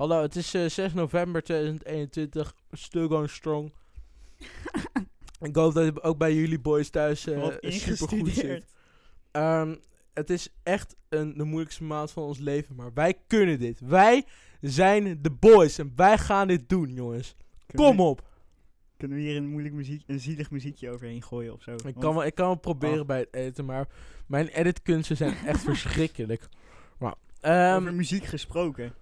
Hallo, het is eh, 6 november 2021. Still going strong. Ik hoop dat het ook bij jullie boys thuis eh Wat super goed zit. Ehm, het is echt een, de moeilijkste maand van ons leven, maar wij kunnen dit. Wij zijn de boys en wij gaan dit doen, jongens. Kunnen Kom we- op! Kunnen we hier een moeilijk muziek, een zielig muziekje overheen gooien of zo? Ik kan, wel, ik kan wel proberen Oh. bij het editen, maar mijn editkunsten zijn echt verschrikkelijk. Maar, ehm, over muziek gesproken.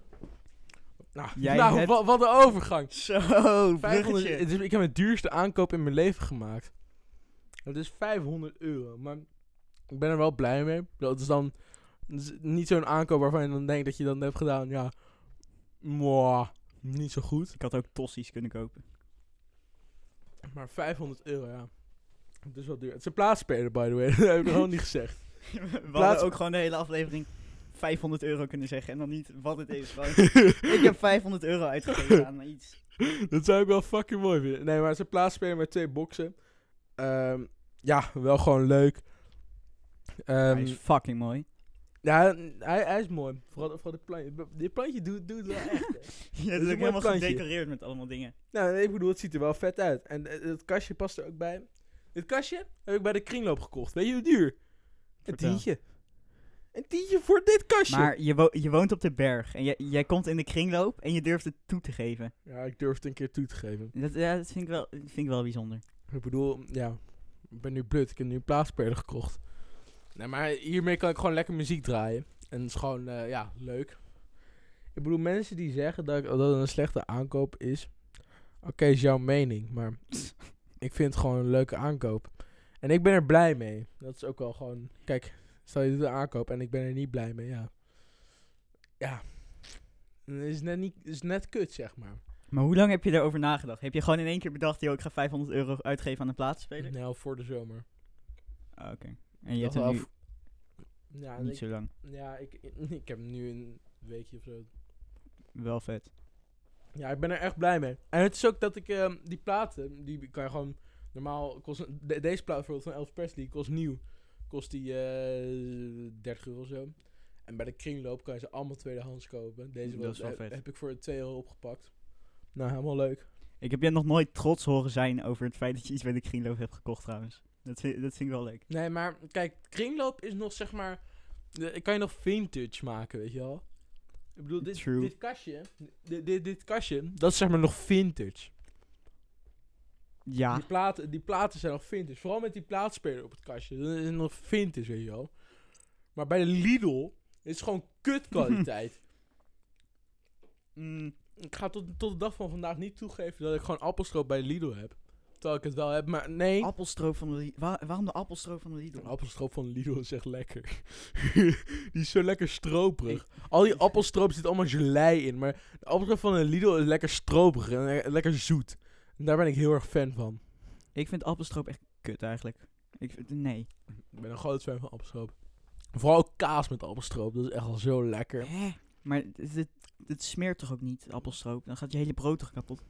Nou, jij nou hebt- wat een overgang. Zo, 500, bruggetje. het is, ik heb mijn duurste aankoop in mijn leven gemaakt. Het is 500 euro, maar ik ben er wel blij mee. Dat is dan dat is niet zo'n aankoop waarvan je dan denkt dat je dan hebt gedaan, ja, mwah, niet zo goed. Ik had ook tossies kunnen kopen. Maar 500 euro, ja. Het is wel duur. Het is een plaatsspeler, by the way. dat heb ik gewoon niet gezegd. we Plaats- hadden ook gewoon de hele aflevering 500 euro kunnen zeggen en dan niet wat het is. Ik heb 500 euro uitgegeven aan iets. dat zou ik wel fucking mooi vinden. Nee, maar het is een plaatsspeler met twee boxen. Ehm, ja, wel gewoon leuk. Ehm, Hij is fucking mooi. Ja, hij, hij is mooi. Vooral, vooral dit plantje. Dit plantje doet, doet het wel echt. Ja, een het is ook helemaal plantje. gedecoreerd met allemaal dingen. nou, ik bedoel, het ziet er wel vet uit. En eh, het kastje past er ook bij. Dit kastje heb ik bij de kringloop gekocht. Weet je hoe duur? Een Vertel. tientje. Een tientje voor dit kastje. Maar je, wo- je woont op de berg en jij, jij komt in de kringloop en je durft het toe te geven. Ja, ik durf het een keer toe te geven. Dat, ja, dat vind ik, wel, dat vind ik wel bijzonder. Ik bedoel, ja, ik ben nu blut. Ik heb nu een gekocht. Nee, maar hiermee kan ik gewoon lekker muziek draaien. En het is gewoon, eh, ja, leuk. Ik bedoel, mensen die zeggen dat, ik- dat het een slechte aankoop is. Oké, is jouw mening. Maar ik vind het gewoon een leuke aankoop. En ik ben er blij mee. Dat is ook wel gewoon... Kijk, stel je doet een aankoop en ik ben er niet blij mee, ja. Ja. Het is net, niet, is net kut, zeg maar. Maar hoe lang heb je daarover nagedacht? Heb je gewoon in één keer bedacht, joh, ik ga 500 euro uitgeven aan een plaatspeler? Nou, voor de zomer. Ah, Oké. En je hebt hem wel nu Ja, niet ik, zo lang. ja ik, ik heb hem nu een weekje of zo. Wel vet. Ja, ik ben er echt blij mee. En het is ook dat ik ehm, die platen, die kan je gewoon normaal kost de- deze plaat bijvoorbeeld van Elvis Presley kost nieuw, kost die eh 30 euro zo. En bij de kringloop kan je ze allemaal tweedehands kopen. Deze wel heb, ik voor 2 euro opgepakt. Nou, helemaal leuk. Ik heb je nog nooit trots horen zijn over het feit dat je iets bij de kringloop hebt gekocht trouwens. Dat vind, dat vind ik wel leuk. Nee, maar kijk, kringloop is nog zeg maar, ik kan je nog vintage maken, weet je wel. Ik bedoel, dit, True. dit kastje, dit, dit, dit kastje, dat is zeg maar nog vintage. Ja. Die, platen, die platen zijn nog vintage. Vooral met die plaatspeler op het kastje. Dat is nog vintage, weet je wel. Maar bij de Lidl is het gewoon kutkwaliteit. Mm, ik ga tot, tot de dag van vandaag niet toegeven dat ik gewoon appelstroop bij de Lidl heb. Terwijl ik het wel heb, maar nee. appelstroop van de Lidl. Wa- waarom de appelstroop van de Lidl? Een appelstroop van Lidl is echt lekker. die is zo lekker stroperig. Al die appelstroop zit allemaal gelei in. Maar de appelstroop van de Lidl is lekker stroperig en le- lekker zoet. En daar ben ik heel erg fan van. Ik vind appelstroop echt kut eigenlijk. Ik vind, nee. Ik ben een groot fan van appelstroop. Vooral ook kaas met appelstroop. Dat is echt al zo lekker. Hè? Maar het, smeert toch ook niet, appelstroop? Dan gaat je hele brood toch kapot?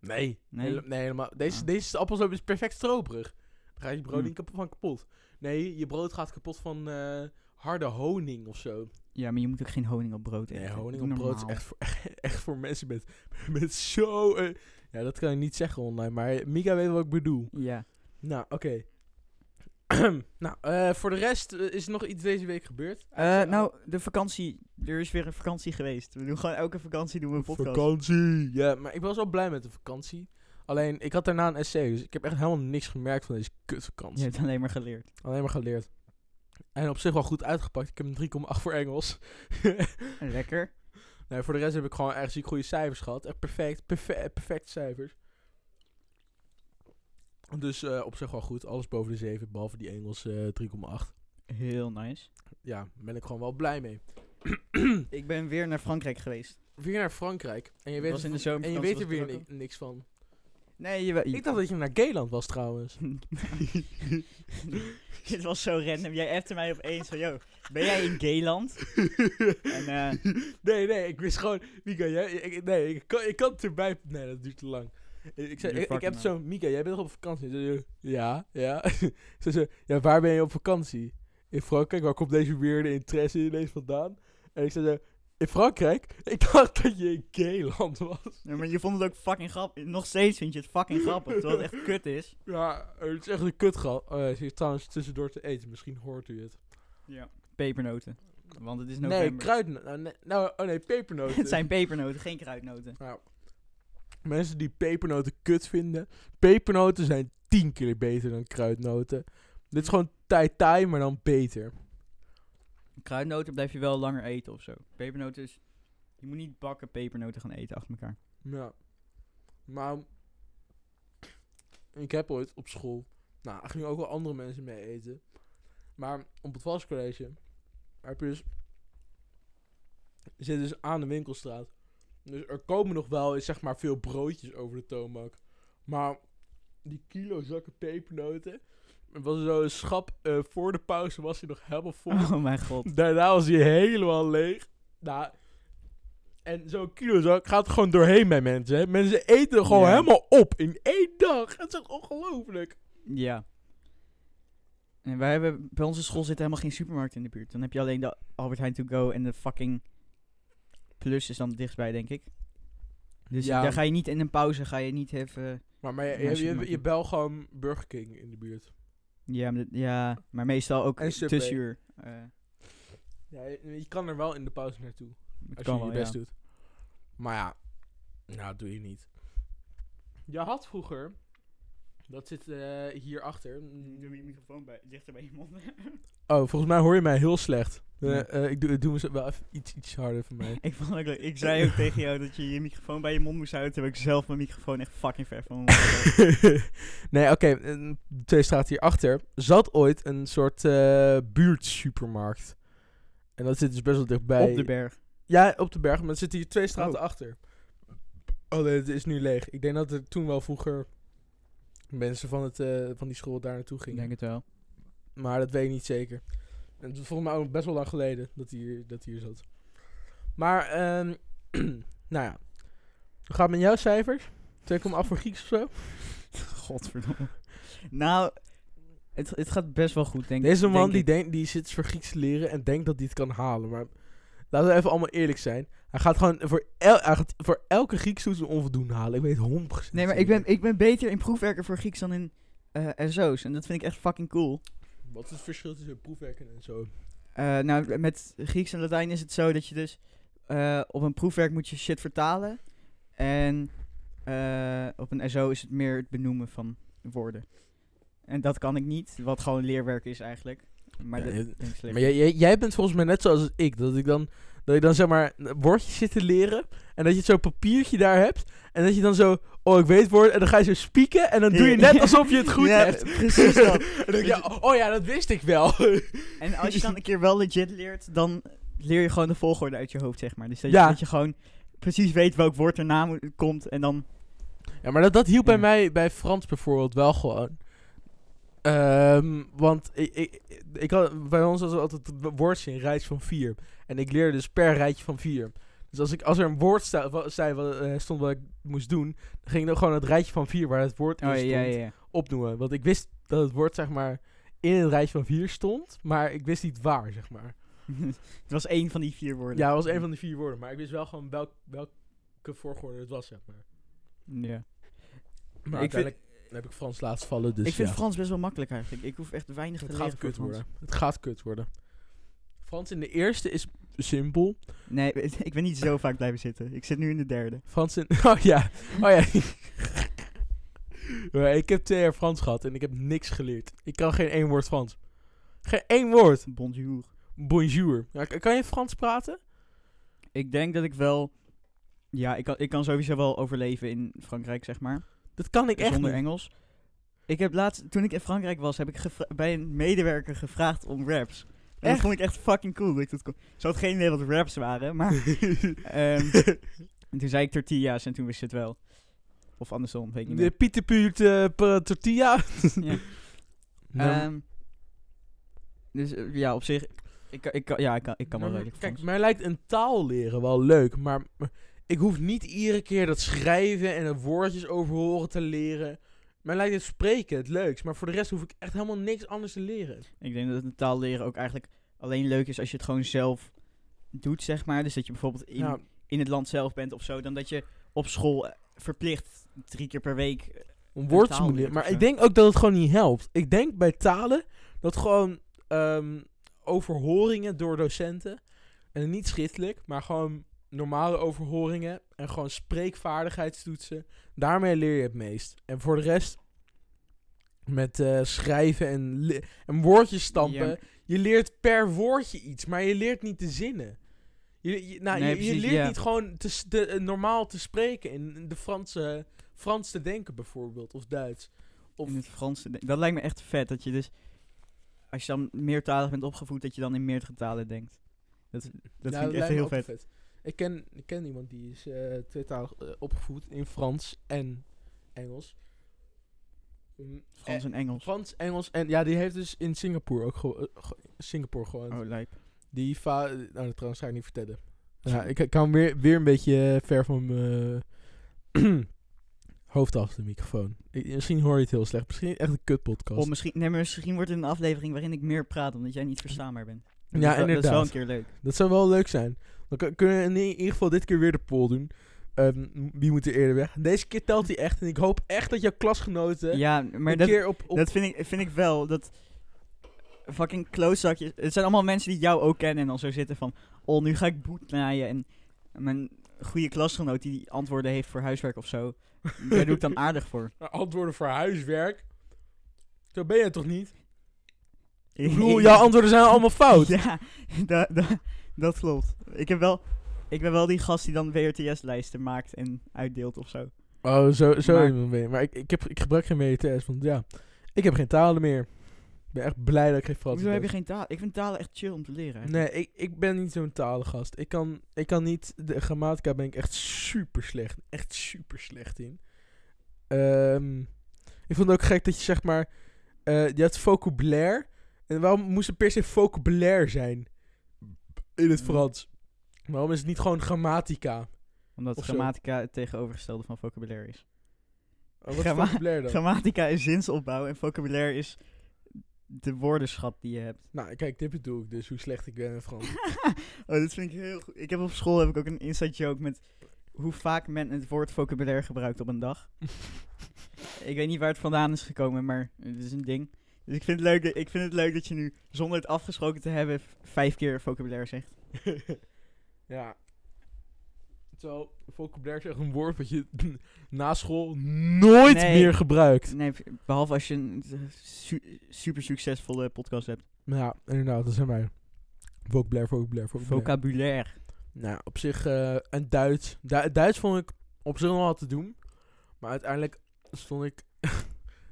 Nee. Nee? Hele- nee helemaal. Deze, Ah. deze appelstroop is perfect stroperig. Dan gaat je brood Hmm. niet kapot van kapot. Nee, je brood gaat kapot van eh, harde honing of zo. Ja, maar je moet ook geen honing op brood eten. Nee, honing Doe op brood is normaal. echt voor, echt voor mensen met, met zo... eh, ja, dat kan ik niet zeggen online, maar Mika weet wat ik bedoel. Ja. Nou, oké. nou, eh, voor de rest eh, is er nog iets deze week gebeurd. Eh, nou, de vakantie. Er is weer een vakantie geweest. We doen gewoon elke vakantie doen we een podcast. Vakantie. Ja, maar ik was wel blij met de vakantie. Alleen, ik had daarna een essay, dus ik heb echt helemaal niks gemerkt van deze Je kutvakantie. hebt alleen maar geleerd. Alleen maar geleerd. En op zich wel goed uitgepakt. Ik heb een 3,8 voor Engels. Lekker. Nee, voor de rest heb ik gewoon echt ziek goede cijfers gehad. Echt perfect. Perfect, perfecte cijfers. Dus eh, op zich wel goed. Alles boven de 7, behalve die Engels eh 3,8. Heel nice. Ja, daar ben ik gewoon wel blij mee. Ik ben weer naar Frankrijk geweest. weer naar Frankrijk. En je weet, was in de van- en je weet er weer ik er ni- niks van. Nee, je... Ik dacht dat je naar Gayland was trouwens. Dit was zo random. Jij appte mij opeens van, yo, ben jij in Gayland? En, eh, nee, nee, ik wist gewoon... Mika, jij... Ik, nee, ik kan, ik kan het erbij... Nee, dat duurt te lang. Ik, zei, ik, ik heb zo... Mika, jij bent toch op vakantie? Zei, ja, ja. Ze zei, ja, waar ben je op vakantie? In Frankrijk, waar komt deze weirde interesse ineens vandaan? En ik zei, zo, in Frankrijk, ik dacht dat je in Gayland was. Ja, maar je vond het ook fucking grappig. Nog steeds vind je het fucking grappig, terwijl het echt kut is. Ja, het is echt een kutgat. Oh, is trouwens tussendoor te eten. Misschien hoort u het. Ja. Pepernoten. Want het is Nee, november. Nou, nee, nou, oh nee, pepernoten. het zijn pepernoten, geen kruidnoten. Nou, mensen die pepernoten kut vinden. Pepernoten zijn tien keer beter dan kruidnoten. Dit is gewoon tai tai, maar dan beter. Kruidnoten blijf je wel langer eten of zo. Pepernoten is... Je moet niet bakken pepernoten gaan eten achter elkaar. Ja. Maar ik heb ooit op school. Nou, er gingen ook wel andere mensen mee eten. Maar op het Vastcollege heb je dus. Zit dus aan de winkelstraat. Dus er komen nog wel zeg maar veel broodjes over de toonbank. Maar die kilo zakken pepernoten. Was zo een schap. eh, voor de pauze was hij nog helemaal vol. Oh mijn god. Daarna was hij helemaal leeg. Nou, en zo'n kilozak gaat er gewoon doorheen bij mensen. Hè. Mensen eten er gewoon Ja. helemaal op in één dag. Het is echt ongelooflijk. Ja. En wij hebben... Bij onze school zit helemaal geen supermarkt in de buurt. Dan heb je alleen de Albert Heijn To Go en de fucking... Plus is dan dichtstbij, denk ik. Dus Ja. daar ga je niet in een pauze, ga je niet even... Maar, maar je, je, je, je bel gewoon Burger King in de buurt. Ja, maar, ja, maar meestal ook En Subway. eh, Ja, je, je kan er wel in de pauze naartoe. Als kan je je wel, best ja. doet. Maar ja, nou dat doe je niet. Je had vroeger, dat zit eh hierachter. Doe je microfoon bij, dichter bij je mond. Oh, volgens mij hoor je mij heel slecht. Ja. eh, ik doe, doe me wel even iets, iets harder voor mij. ik, vond ook ik zei ook tegen jou dat je je microfoon bij je mond moest houden. Terwijl ik zelf mijn microfoon echt fucking ver van mijn mond nee, oké. twee straten hierachter zat ooit een soort eh buurtsupermarkt. En dat zit dus best wel dichtbij. Op de berg. Ja, op de berg, maar het zit hier twee straten Oh. achter. Oh nee, het is nu leeg. Ik denk dat er toen wel vroeger mensen van, het, eh, van die school daar naartoe Ik gingen. denk het wel. Maar dat weet ik niet zeker. En het is volgens mij ook best wel lang geleden dat hij hier, dat hij hier zat. Maar, ehm nou ja. Hoe gaat het met jouw cijfers? 2,8 voor Grieks of zo? Godverdomme. Nou, het, het gaat best wel goed, denk ik. Deze man denk die, denkt, die zit voor Grieks te leren en denkt dat hij het kan halen. Maar laten we even allemaal eerlijk zijn. Hij gaat gewoon voor, el hij gaat voor elke Grieks toets een onvoldoende halen. Ik weet 100% Nee, maar ik ben, ik ben beter in proefwerken voor Grieks dan in eh SO's. En dat vind ik echt fucking cool. Wat is het verschil tussen proefwerken en zo? Eh, nou, met Grieks en Latijn is het zo dat je dus eh, op een proefwerk moet je shit vertalen. En eh, op een SO is het meer het benoemen van woorden. En dat kan ik niet, wat gewoon leerwerk is eigenlijk. Maar Ja, dat. Maar jij, jij, jij bent volgens mij net zoals ik. Dat ik dan, dat ik dan zeg maar woordjes zit te leren. En dat je zo'n papiertje daar hebt. En dat je dan zo, oh ik weet woord. En dan ga je zo spieken. En dan doe je net alsof je het goed Ja, hebt. precies dat. en dan denk je, oh ja, dat wist ik wel. En als je dan een keer wel legit leert, dan leer je gewoon de volgorde uit je hoofd, zeg maar. Dus dat, Ja. je, dat je gewoon precies weet welk woord erna moet- komt. En dan... Ja, maar dat, dat hielp bij Ja. mij bij Frans bijvoorbeeld wel gewoon. Ehm, want ik, ik, ik had, bij ons was altijd het woordje een rijtje van vier. En ik leerde dus per rijtje van vier. Dus als, ik, als er een woord sta, wa- zei, wat, eh, stond wat ik moest doen, dan ging ik dan gewoon het rijtje van vier waar het woord in Oh, stond ja, ja, ja. opnoemen. Want ik wist dat het woord zeg maar in het rijtje van vier stond, maar ik wist niet waar zeg maar. het was één van die vier woorden. Ja, het was een van de vier woorden, maar ik wist wel gewoon welk, welke volgorde het was zeg maar. Ja. Maar Ik vind- heb ik Frans laatst vallen, dus ik vind ja. Frans best wel makkelijk eigenlijk. Ik hoef echt weinig Het te gaat leren voor kut Frans. worden. Het gaat kut worden. Frans in de eerste is simpel. Nee, ik ben niet zo vaak blijven zitten. Ik zit nu in de derde. Frans in... Oh ja. Oh ja. Maar ik heb twee jaar Frans gehad en ik heb niks geleerd. Ik kan geen één woord Frans. Geen één woord. Bonjour. Bonjour. Ja, kan je Frans praten? Ik denk dat ik wel... Ja, ik kan, ik kan sowieso wel overleven in Frankrijk, zeg maar. Dat kan ik echt zonder niet. Engels. Ik heb laatst, toen ik in Frankrijk was, heb ik bij een medewerker gevraagd om raps. En dat vond ik echt fucking cool. Dat ik dat kon. Ze had geen idee wat raps waren, maar... ehm, en toen zei ik tortillas en toen wist ze het wel. Of andersom, weet ik niet De meer. Pieterpuurt uh, tortilla. Ja. Ehm, dus eh, ja, op zich... Ik, kan- ik, kan- ja, ik kan, ik kan wel maar redelijk Kijk, mij lijkt een taal leren wel leuk, maar maar ik hoef niet iedere keer dat schrijven en de woordjes overhoren te leren. Mij lijkt het spreken het leukst, maar voor de rest hoef ik echt helemaal niks anders te leren. Ik denk dat een taal leren ook eigenlijk alleen leuk is als je het gewoon zelf doet, zeg maar. Dus dat je bijvoorbeeld in, Ja, in het land zelf bent of zo. Dan dat je op school eh, verplicht drie keer per week... eh, een moet leert leren. Maar ik denk ook dat het gewoon niet helpt. Ik denk bij talen dat gewoon ehm, overhoringen door docenten, en niet schriftelijk, maar gewoon normale overhoringen en gewoon spreekvaardigheidstoetsen, daarmee leer je het meest. En voor de rest, met eh, schrijven en, en woordjes stampen, je leert per woordje iets, maar je leert niet de zinnen. Je, je- nou, Nee, je, leert niet gewoon te, eh, normaal te spreken in de Franse, Frans te denken bijvoorbeeld, of Duits. Of, in het Frans. te Dat lijkt me echt vet. Dat je dus, als je dan meertalig bent opgevoed, dat je dan in meerdere talen denkt. Dat, dat Ja, vind ik echt heel vet. Ik ken, ik ken iemand die is eh tweetalig eh, opgevoed in Frans en Engels. Mm, Frans eh, en Engels. Frans, Engels en ja, die heeft dus in Singapore ook gewo- eh, ge- Singapore gewoon. Oh, lijp. Die va nou, dat trouwens ga ik niet vertellen. Ja, ik, kan weer, weer een beetje ver van mijn hoofd af de microfoon. Ik- misschien hoor je het heel slecht. Misschien echt een kutpodcast. Of misschien, nee, maar misschien wordt het een aflevering waarin ik meer praat, omdat jij niet verstaanbaar bent. Dat Ja, Dat is wel inderdaad. een keer leuk. Dat zou wel leuk zijn. Dan kun- kunnen we in ieder geval dit keer weer de poll doen. Ehm, wie moet er eerder weg? Deze keer telt hij echt. En ik hoop echt dat jouw klasgenoten Ja, maar een dat, keer op... op dat vind, ik, vind ik wel. Dat fucking klootzakjes. Het zijn allemaal mensen die jou ook kennen en dan zo zitten van... Oh, nu ga ik boet naaien. En mijn goede klasgenoot die antwoorden heeft voor huiswerk of zo. Daar doe ik dan aardig voor. antwoorden voor huiswerk. Zo ben je toch niet? Ik bedoel, jouw antwoorden zijn allemaal fout. Ja, da, da- dat klopt. Ik, heb wel, ik ben wel die gast die dan WRTS-lijsten maakt en uitdeelt of zo. Oh, zo, zo Maar- ben je. Maar ik, ik, heb, ik gebruik geen WTS, want ja, ik heb geen talen meer. Ik ben echt blij dat ik geen Frans Hoezo heb je heb. geen taal? Ik vind talen echt chill om te leren. eigenlijk. Nee, ik, ik ben niet zo'n talengast. Ik kan, ik kan niet... De grammatica ben ik echt super slecht. Echt super slecht in. Ehm, ik vond het ook gek dat je zeg maar... eh, je had vocabulaire. En waarom moest het per se vocabulaire zijn? In het. Frans. Waarom is het niet gewoon grammatica? Omdat grammatica het tegenovergestelde van vocabulaire is. Oh, wat is vocabulaire dan? Grammatica is zinsopbouw en vocabulaire is de woordenschat die je hebt. nou, kijk, dit bedoel ik dus. Hoe slecht ik ben in Frans. oh, dat vind ik heel goed. Ik heb op school heb ik ook een inside joke met hoe vaak men het woord vocabulaire gebruikt op een dag. ik weet niet waar het vandaan is gekomen, maar het is een ding. Dus ik vind het leuk, dat- ik vind het leuk dat je nu, zonder het afgesproken te hebben, vijf keer vocabulaire zegt. ja. Terwijl vocabulaire is echt een woord wat je na school nooit Nee. meer gebruikt. Nee, behalve als je een eh, su- super succesvolle podcast hebt. Ja, inderdaad, dat zijn wij. Vocabulaire, vocabulaire, vocabulaire. Vocabulaire. nou, op zich, eh en Duits. Du- Duits vond ik op zich nog wel te doen. Maar uiteindelijk stond ik,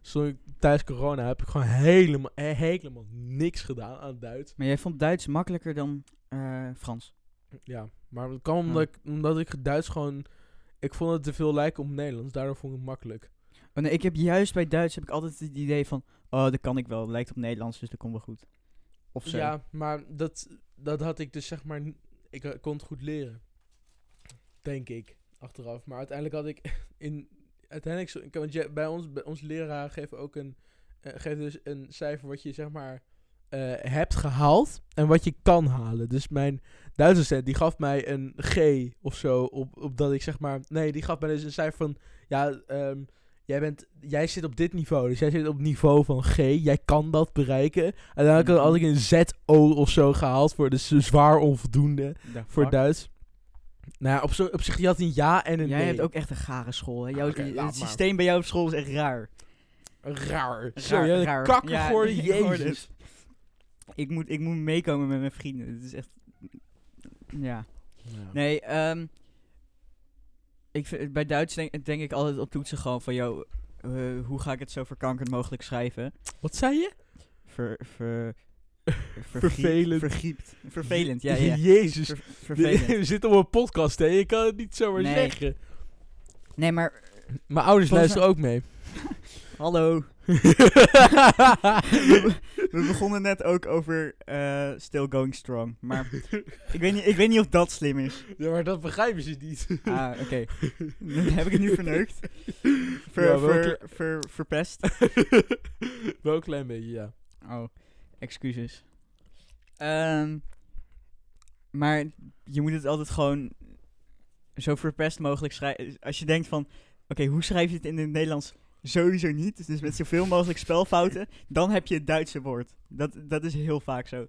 stond ik tijdens corona, heb ik gewoon helemaal, he- helemaal niks gedaan aan Duits. Maar jij vond Duits makkelijker dan eh, Frans. Ja, maar dat kwam omdat, ik, omdat ik Duits gewoon... Ik vond het te veel lijken op Nederlands, daardoor vond ik het makkelijk. Oh nee, ik heb juist bij Duits heb ik altijd het idee van, oh, dat kan ik wel. Het lijkt op Nederlands, dus dat komt wel goed. Of zo. Ja, maar dat, dat had ik dus zeg maar... Ik eh, kon het goed leren. Denk ik, achteraf. Maar uiteindelijk had ik in... Uiteindelijk, want je, bij ons, bij ons leraar geven ook een... eh, geeft dus een cijfer wat je zeg maar eh, hebt gehaald en wat je kan halen. Dus mijn Duitse docent die gaf mij een G of zo, op, op dat ik zeg maar... Nee, die gaf mij dus een cijfer van... Ja, ehm, jij, bent, jij zit op dit niveau, dus jij zit op niveau van G. Jij kan dat bereiken. En dan had ik- had ik een ZO of zo gehaald voor de zwaar onvoldoende voor? Duits. Nou ja, op, zo, op zich, die had een ja en een Jij nee. hebt ook echt een gare school. Hè? Jouw, Oké, het maar. systeem bij jou op school is echt raar. Raar. Zo, Raar, kakker Ja, geworden, ik hoorde jezus. Ik moet, ik moet meekomen met mijn vrienden. Het is echt... Ja. Ja. Nee, ehm ik vind, bij Duits denk, denk ik altijd op toetsen gewoon van, yo, eh, hoe ga ik het zo verkankerd mogelijk schrijven? Wat zei je? Ver, ver, Vervelend. Vergriept. Vervelend, ja, ja. Jezus. Ver- vervelend. We zitten op een podcast, hè. Je kan het niet zomaar Nee. zeggen. Nee, maar... Mijn ouders luisteren ook mee. Hallo. we, we begonnen net ook over eh, Still Going Strong. Maar ik weet, niet, ik weet niet of dat slim is. ja, maar dat begrijpen ze niet. Ah, oké. Dan heb ik het nu verneukt. Ver, Ja, wel ver, ver- verpest. Wel een klein beetje, ja. Oh, excuses. Ehm, Maar je moet het altijd gewoon zo verpest mogelijk schrijven. Als je denkt van, oké, hoe schrijf je het in het Nederlands? Sowieso niet. Dus met zoveel mogelijk spelfouten, dan heb je het Duitse woord. Dat, dat is heel vaak zo.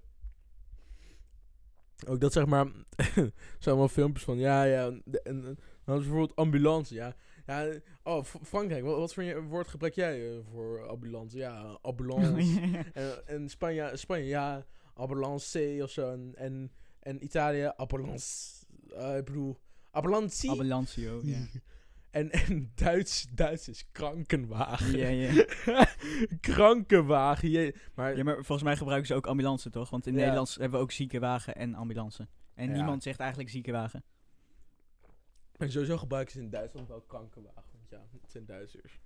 Ook dat zeg maar, zijn allemaal filmpjes van, ja, ja, dan is bijvoorbeeld ambulance, ja. Ja oh, Frankrijk, wat, wat voor woord gebruik jij eh, voor ambulance? Ja, ambulance. en, en Spanje, Spanje, ja, ambulance of zo. En, en, Italië, ambulance. Eh, ik bedoel. Ambulanceo, ja. En, en Duits, Duits is krankenwagen. Ja, ja. krankenwagen. Je, maar ja, maar volgens mij gebruiken ze ook ambulance, toch? Want in Ja. Nederlands hebben we ook ziekenwagen en ambulance. En Ja. niemand zegt eigenlijk ziekenwagen. En sowieso gebruiken ze in Duitsland wel krankenwagen. Want ja, het zijn Duitsers.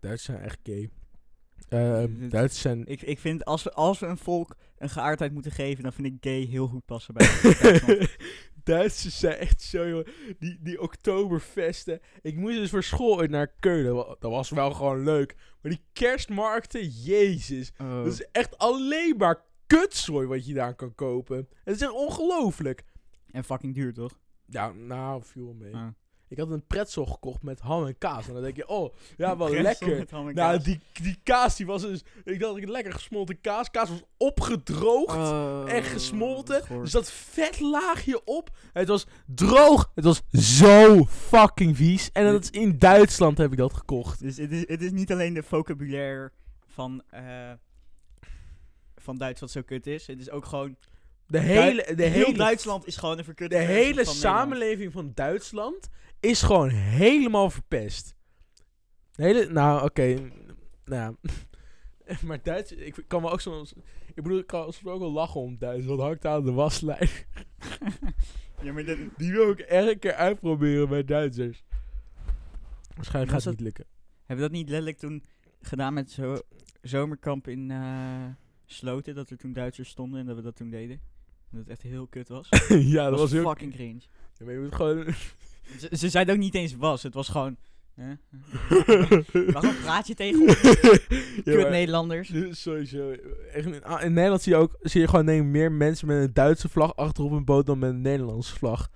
Duitsers zijn echt gay. Ehm Duitsers zijn... Ik, ik vind, als we, als we een volk een geaardheid moeten geven, dan vind ik gay heel goed passen bij Duitsland. Duitsers zijn echt zo, joh. Die, die oktoberfesten. Ik moest dus voor school ooit naar Keulen. Wa- Dat was wel gewoon leuk. Maar die kerstmarkten, jezus. Oh. Dat is echt alleen maar kutzooi wat je daar kan kopen. Het is echt ongelooflijk. En fucking duur, toch? Ja, nou, viel mee. Ah. Ik had een pretzel gekocht met ham en kaas. En dan denk je, oh, ja, wel lekker. Nou, die, die kaas die was dus... Ik dacht, ik lekker gesmolten kaas. Kaas was opgedroogd. Oh, en gesmolten. goor. Er zat vet laagje op. Het was droog. Het was zo fucking vies. En dat is in Duitsland heb ik dat gekocht. Dus het is, het is niet alleen de vocabulaire van, eh, van Duits wat zo kut is. Het is ook gewoon... De hele, de heel hele, Duitsland is gewoon een verkutte de versie hele van Nederland. samenleving van Duitsland is gewoon helemaal verpest. De hele, nou, oké. nou, maar Duits, ik kan me ook soms... Ik bedoel, ik kan soms ook wel lachen om Duits. Want hangt aan de waslijn. Ja, maar dat, Die wil ik een keer uitproberen bij Duitsers. Waarschijnlijk gaat het niet lukken. hebben we dat niet letterlijk toen gedaan met zo zomerkamp in eh, Sloten? Dat er toen Duitsers stonden en dat we dat toen deden? Dat het echt heel kut was. ja, dat was heel... fucking cringe. Ja, maar je moet gewoon... Ze, ze zeiden ook niet eens was. Het was gewoon... Waarom praat je tegen ons? Ja, Kut Nederlanders. Sowieso. Echt, in, ah, in Nederland zie je ook zie je gewoon denk ik, meer mensen met een Duitse vlag achterop een boot dan met een Nederlandse vlag.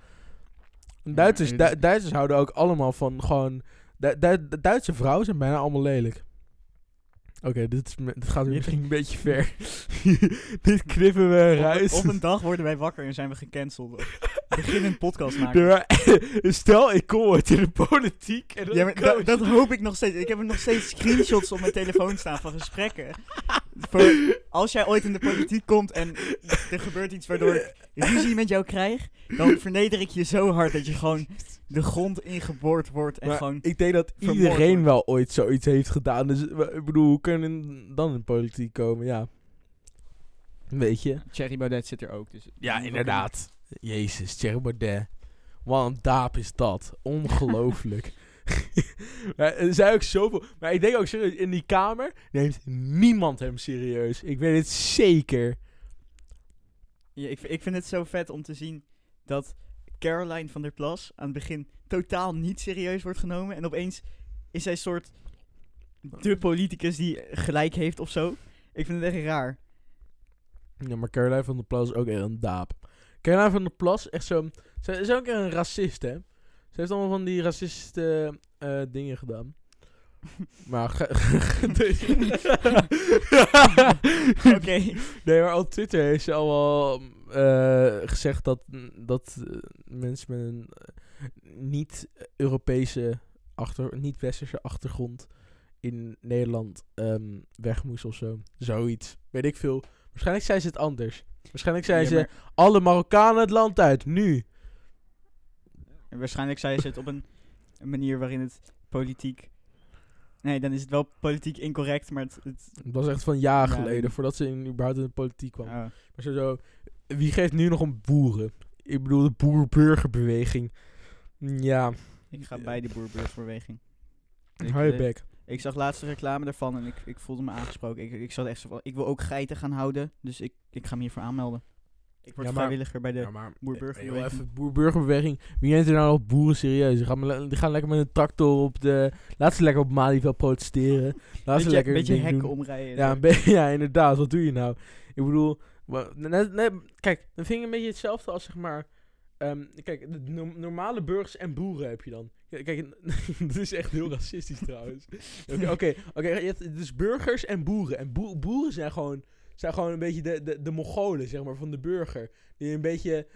Ja, Duitsers, Du- Duitsers houden ook allemaal van gewoon... Du- Duitse vrouwen zijn bijna allemaal lelijk. Oké, dit, is me- dit gaat misschien een beetje ver. dit knippen we eruit. op een dag worden wij wakker en zijn we gecanceld. Begin een podcast maken. Stel, ik kom ooit in de politiek en Ja, maar dat, hoop ik nog steeds. Ik heb er nog steeds screenshots op mijn telefoon staan van gesprekken. Voor als jij ooit in de politiek komt en er gebeurt iets waardoor ik ruzie met jou krijg, dan verneder ik je zo hard dat je gewoon de grond ingeboord wordt en Maar gewoon... ik denk dat iedereen wordt. wel ooit zoiets heeft gedaan. Dus ik bedoel, hoe kunnen dan in de politiek komen? Ja. Weet je? Thierry Baudet zit er ook. Dus Ja, inderdaad. Jezus, Thierry Baudet. Wat een daap is dat. Ongelooflijk. maar er zijn ook zoveel... Maar ik denk ook serieus, in die kamer neemt niemand hem serieus. Ik weet het zeker. Ja, ik, vind het zo vet om te zien dat Caroline van der Plas aan het begin totaal niet serieus wordt genomen. En opeens is zij een soort de politicus die gelijk heeft of zo. Ik vind het echt raar. Ja, maar Caroline van der Plas is ook echt een daap. Caroline van der Plas, echt zo... Ze is ook een racist, hè? Ze heeft allemaal van die racistische eh, dingen gedaan. Maar... Oké. Nee, maar op Twitter heeft ze allemaal eh, gezegd dat, dat eh, mensen met een niet-Europese, achter, niet-westerse achtergrond in Nederland ehm, weg moest of zo. Zoiets. Weet ik veel. Waarschijnlijk zei ze het anders. Waarschijnlijk zei Ja, ze, alle Marokkanen het land uit, nu. En waarschijnlijk zei ze het op een, een manier waarin het politiek... Nee, dan is het wel politiek incorrect, maar het... het Dat was echt van jaar Ja, geleden, voordat ze in, überhaupt in de politiek kwam. oh. Maar sowieso, wie geeft nu nog om boeren? Ik bedoel, de boer-burgerbeweging. Ja, Ik ga bij de boerburgerbeweging. Hou je eh, bek. Ik zag laatst een reclame daarvan en ik, ik voelde me aangesproken. Ik, ik zat echt zo van, ik wil ook geiten gaan houden, dus ik, ik ga me hiervoor aanmelden. Ik word Ja, maar- vrijwilliger bij de... Ja, maar boer-burgerbeweging. even boer-burgerbeweging. Wie neemt er nou nog boeren serieus? Die gaan, le- die gaan lekker met een tractor op de... Laat ze lekker op Malieveld protesteren. Laat ze beetje lekker beetje hun ding hekken doen. omrijden. Ja, een ja, inderdaad. Wat doe je nou? Ik bedoel, net- net- kijk, dan vind ik een beetje hetzelfde als zeg maar. ehm, kijk, de no- normale burgers en boeren heb je dan. Kijk, dat is echt heel racistisch trouwens. Oké, oké, dus burgers en boeren. En boe- boeren zijn gewoon, zijn gewoon een beetje de, de, de Mongolen, zeg maar, van de burger. Die een beetje,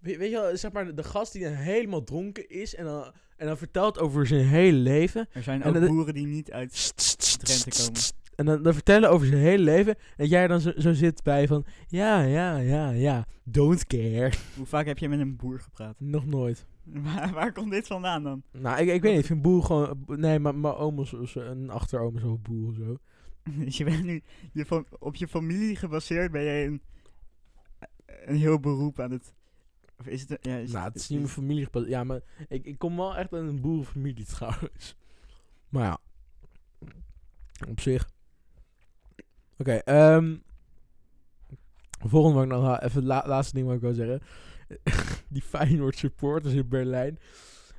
weet, je wel, zeg maar, de gast die dan helemaal dronken is en dan, en dan vertelt over zijn hele leven. Er zijn En ook boeren die niet uit Drenthe komen. En dan, dan vertellen over zijn hele leven. En jij dan zo, zo zit bij van, ja, ja, ja, ja, don't care. Hoe vaak heb je met een boer gepraat? Nog nooit. waar, waar komt dit vandaan dan? Nou, ik, ik weet niet, ik vind boer gewoon... Nee, maar mijn oom is een achteroom is ook boer of zo. Dus je bent nu je op je familie gebaseerd, ben jij een, een heel beroep aan het... Of is het... Ja, is nou, het is niet mijn familie gepast. Ja, maar ik, ik kom wel echt uit een boerenfamilie trouwens. Maar ja. Op zich. Oké, ehm volgende wat ik nog even la- laatste ding wat ik wil zeggen. Die Feyenoord supporters in Berlijn.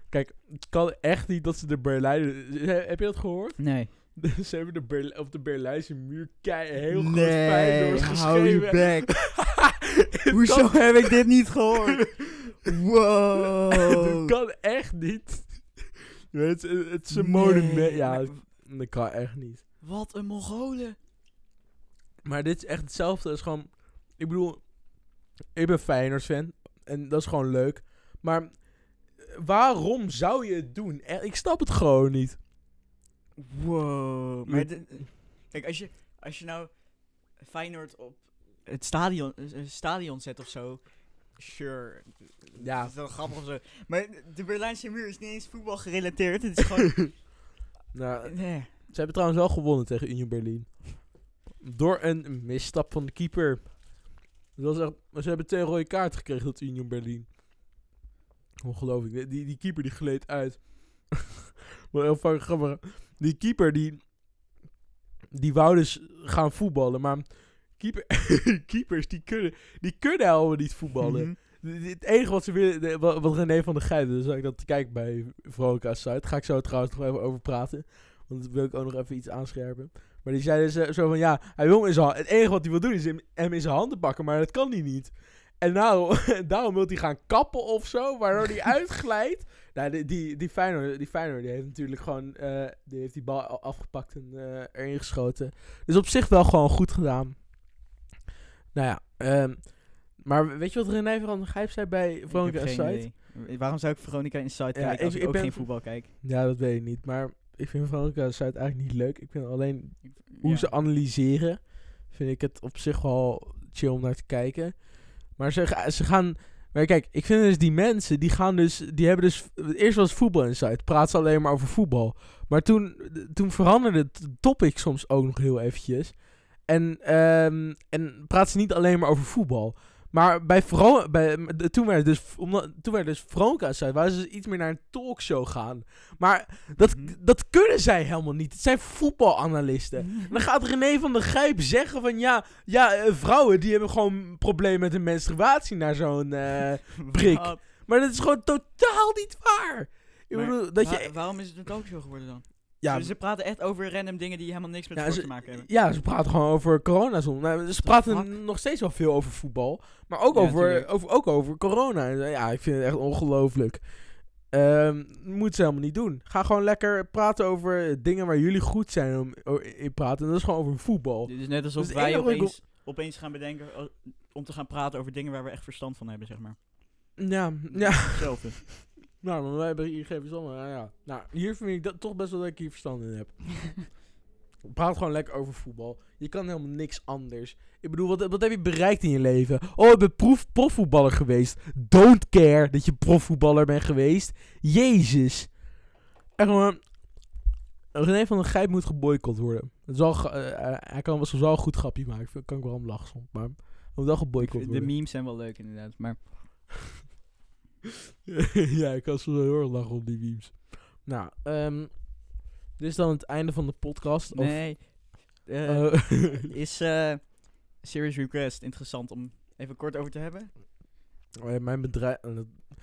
Kijk, het kan echt niet dat ze de Berlijn... Heb je dat gehoord? Nee. ze hebben de Berl- op de Berlijnse muur kei heel groot nee, Feyenoord hou je. Het Hoezo heb ik dit niet gehoord? Wow. kan echt niet. Het, het, het is een Nee, monument. Ja, dat kan echt niet. Wat een Mongolen. Maar dit is echt hetzelfde. Het is gewoon... Ik bedoel... Ik ben Feyenoord fan. En dat is gewoon leuk. Maar... eh, Waarom zou je het doen? Eh, Ik snap het gewoon niet. Wow. Maar Maar de- kijk, als je, als je nou Feyenoord op het stadion, eh, een stadion zet of zo, sure. Ja. Dat is wel grappig of zo. Maar de Berlijnse muur is niet eens voetbal gerelateerd. Het is gewoon... Nou, nee. ze hebben trouwens wel gewonnen tegen Union Berlin. Door een misstap van de keeper. Dat was echt, ze hebben twee rode kaarten gekregen tot Union Berlin. Ongelooflijk. Die, die, die keeper die gleed uit. maar heel vaak grappig. Die keeper die... Die wou dus gaan voetballen. Maar keeper, keepers die kunnen, die kunnen helemaal niet voetballen. Mhm. Het enige wat ze willen, wat, wat René van der Geijden, dus ik dat te kijken bij Veronica site, ga ik zo trouwens nog even over praten. Want dan wil ik ook nog even iets aanscherpen. Maar die zei dus zo van, ja, hij wil hem in zijn Het enige wat hij wil doen is hem, hem in zijn handen pakken, maar dat kan hij niet. En nou, daarom wil hij gaan kappen of zo, waardoor hij uitglijdt. Nou, die, die, die Feyenoord, die Feyenoord, die heeft natuurlijk gewoon, eh, die heeft die bal al afgepakt en eh, erin geschoten. Dus op zich wel gewoon goed gedaan. Nou ja, ehm, maar weet je wat René van Gijp zei bij Veronica idee. Waarom zou ik Veronica Inside Ja, kijken als ik, ik ook ben- geen voetbal kijk? Ja, dat weet ik niet. Maar ik vind Veronica Site eigenlijk niet leuk. Ik vind alleen hoe Ja. ze analyseren, vind ik het op zich wel chill om naar te kijken. Maar ze, ze gaan... Maar kijk, ik vind dus die mensen, die gaan dus... Die hebben dus... Eerst was voetbal Insight. Praat ze alleen maar over voetbal. Maar toen, toen veranderde het topic soms ook nog heel eventjes. En, ehm, en praat ze niet alleen maar over voetbal. Maar bij, bij toen werd dus, omdat, toen werd dus Insight, waar ze dus iets meer naar een talkshow gaan. Maar dat, Mhm. dat kunnen zij helemaal niet. Het zijn voetbalanalisten. En dan gaat René van der Gijp zeggen van ja, ja eh, vrouwen die hebben gewoon problemen met hun menstruatie naar zo'n... eh, prik. Maar dat is gewoon totaal niet waar. Ik Maar bedoel, dat je... waarom is het een talkshow geworden dan? Ja, Ze, ze praten echt over random dingen die helemaal niks met Ja, sport ze- te maken hebben. ja, ze praten gewoon over corona soms. Nou, ze the praten fuck? nog steeds wel veel over voetbal. Maar ook, Ja, over, over, ook over corona. Ja, ik vind het echt ongelooflijk. Ehm moet ze helemaal niet doen. Ga gewoon lekker praten over dingen waar jullie goed zijn om in praten. En dat is gewoon over voetbal. Dit is net alsof Dus wij opeens, opeens gaan bedenken om te gaan praten over dingen waar we echt verstand van hebben, zeg maar. Ja, ja. Hetzelfde. Nou, maar wij hebben hier geen verstand van. Ja. Nou, hier vind ik dat toch best wel dat ik hier verstand in heb. Praat gewoon lekker over voetbal. Je kan helemaal niks anders. Ik bedoel, wat, wat heb je bereikt in je leven? Oh, ik ben profvoetballer geweest. Don't care dat je profvoetballer bent geweest. Jezus. Echt gewoon... René van der Gijp moet geboycott worden. Het wel, ge- eh, eh, hij kan wel een goed grapje maken. Kan ik wel om lachen soms. Maar hij moet wel geboycott De worden. memes zijn wel leuk inderdaad, maar... ja, ik soms wel heel erg lachen op die memes. Nou, ehm dit is dan het einde van de podcast. Of, Nee. eh, eh, is eh Serious Request interessant om even kort over te hebben? oh ja, mijn bedrijf... eh,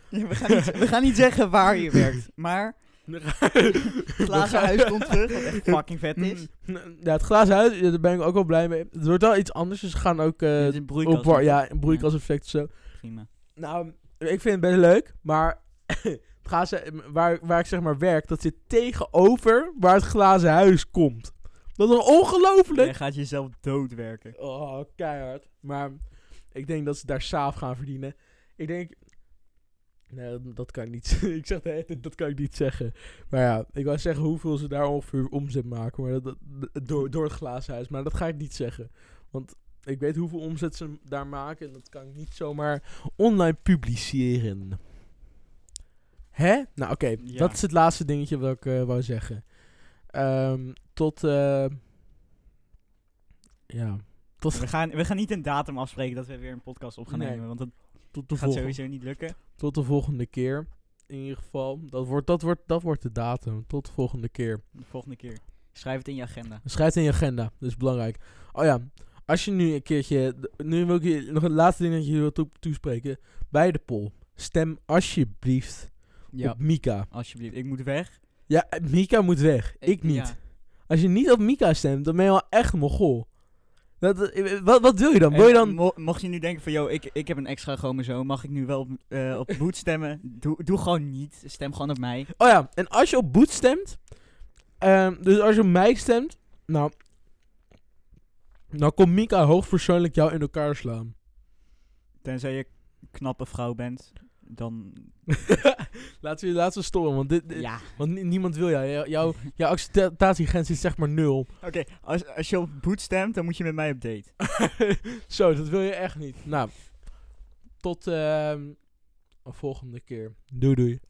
Ja, we, gaan niet, we gaan niet zeggen waar je werkt, maar Glazen huis komt terug, wat echt fucking vet is. Ja, het glazen huis, ja, daar ben ik ook wel blij mee. Het wordt wel iets anders, dus ze gaan ook op, ja, broeikaseffect of zo. Prima. Nou, ik vind het best leuk, maar glazen, waar, waar ik zeg maar werk, dat zit tegenover waar het glazen huis komt. Dat is ongelooflijk. Je gaat jezelf doodwerken. Oh, keihard. Maar ik denk dat ze daar saaf gaan verdienen. Ik denk... Nee, dat, dat kan ik niet. ik zeg de hele tijd, dat kan ik niet zeggen. Maar ja, ik wou zeggen hoeveel ze daar ongeveer omzet maken. Maar dat, dat- door, door het glazen huis. Maar dat ga ik niet zeggen. Want ik weet hoeveel omzet ze daar maken. En dat kan ik niet zomaar online publiceren. Hè? Nou, oké. Ja. Dat is het laatste dingetje wat ik eh, wou zeggen. Ehm, tot... eh, ja. Tot, We gaan, we gaan niet een datum afspreken dat we weer een podcast op gaan Nee. nemen, want dat tot, de gaat volgende, sowieso niet lukken. tot de volgende keer. In ieder geval. Dat wordt, dat, wordt, dat wordt de datum. Tot de volgende keer. De volgende keer. Schrijf het in je agenda. Schrijf het in je agenda. Dat is belangrijk. Oh ja. Als je nu een keertje... Nu wil ik je nog een laatste ding dat je wil toe- toespreken. Bij de poll. Stem alsjeblieft Ja, op Mika. alsjeblieft. Ik moet weg. Ja, Mika moet weg. Ik, niet. ja. Als je niet op Mika stemt, dan ben je wel echt een mogol. Dat, eh, wat, wat wil je dan? Wil je dan... mo- mocht je nu denken van, yo, ik, ik heb een extra chromosoom, mag ik nu wel op, eh op Boet stemmen? Doe, doe gewoon niet. Stem gewoon op mij. Oh ja, en als je op Boet stemt, ehm, dus als je op mij stemt, nou, dan komt Mika hoogpersoonlijk jou in elkaar slaan. Tenzij je knappe vrouw bent, dan... laten we laten we stoppen, want, dit, dit- Ja. want ni- niemand wil jou. Jou- Jouw, jouw acceptatiegrens is zeg maar nul. Oké, als, als je op Boet stemt, dan moet je met mij op date. Zo, dat wil je echt niet. Nou, tot ehm, een volgende keer. Doei doei.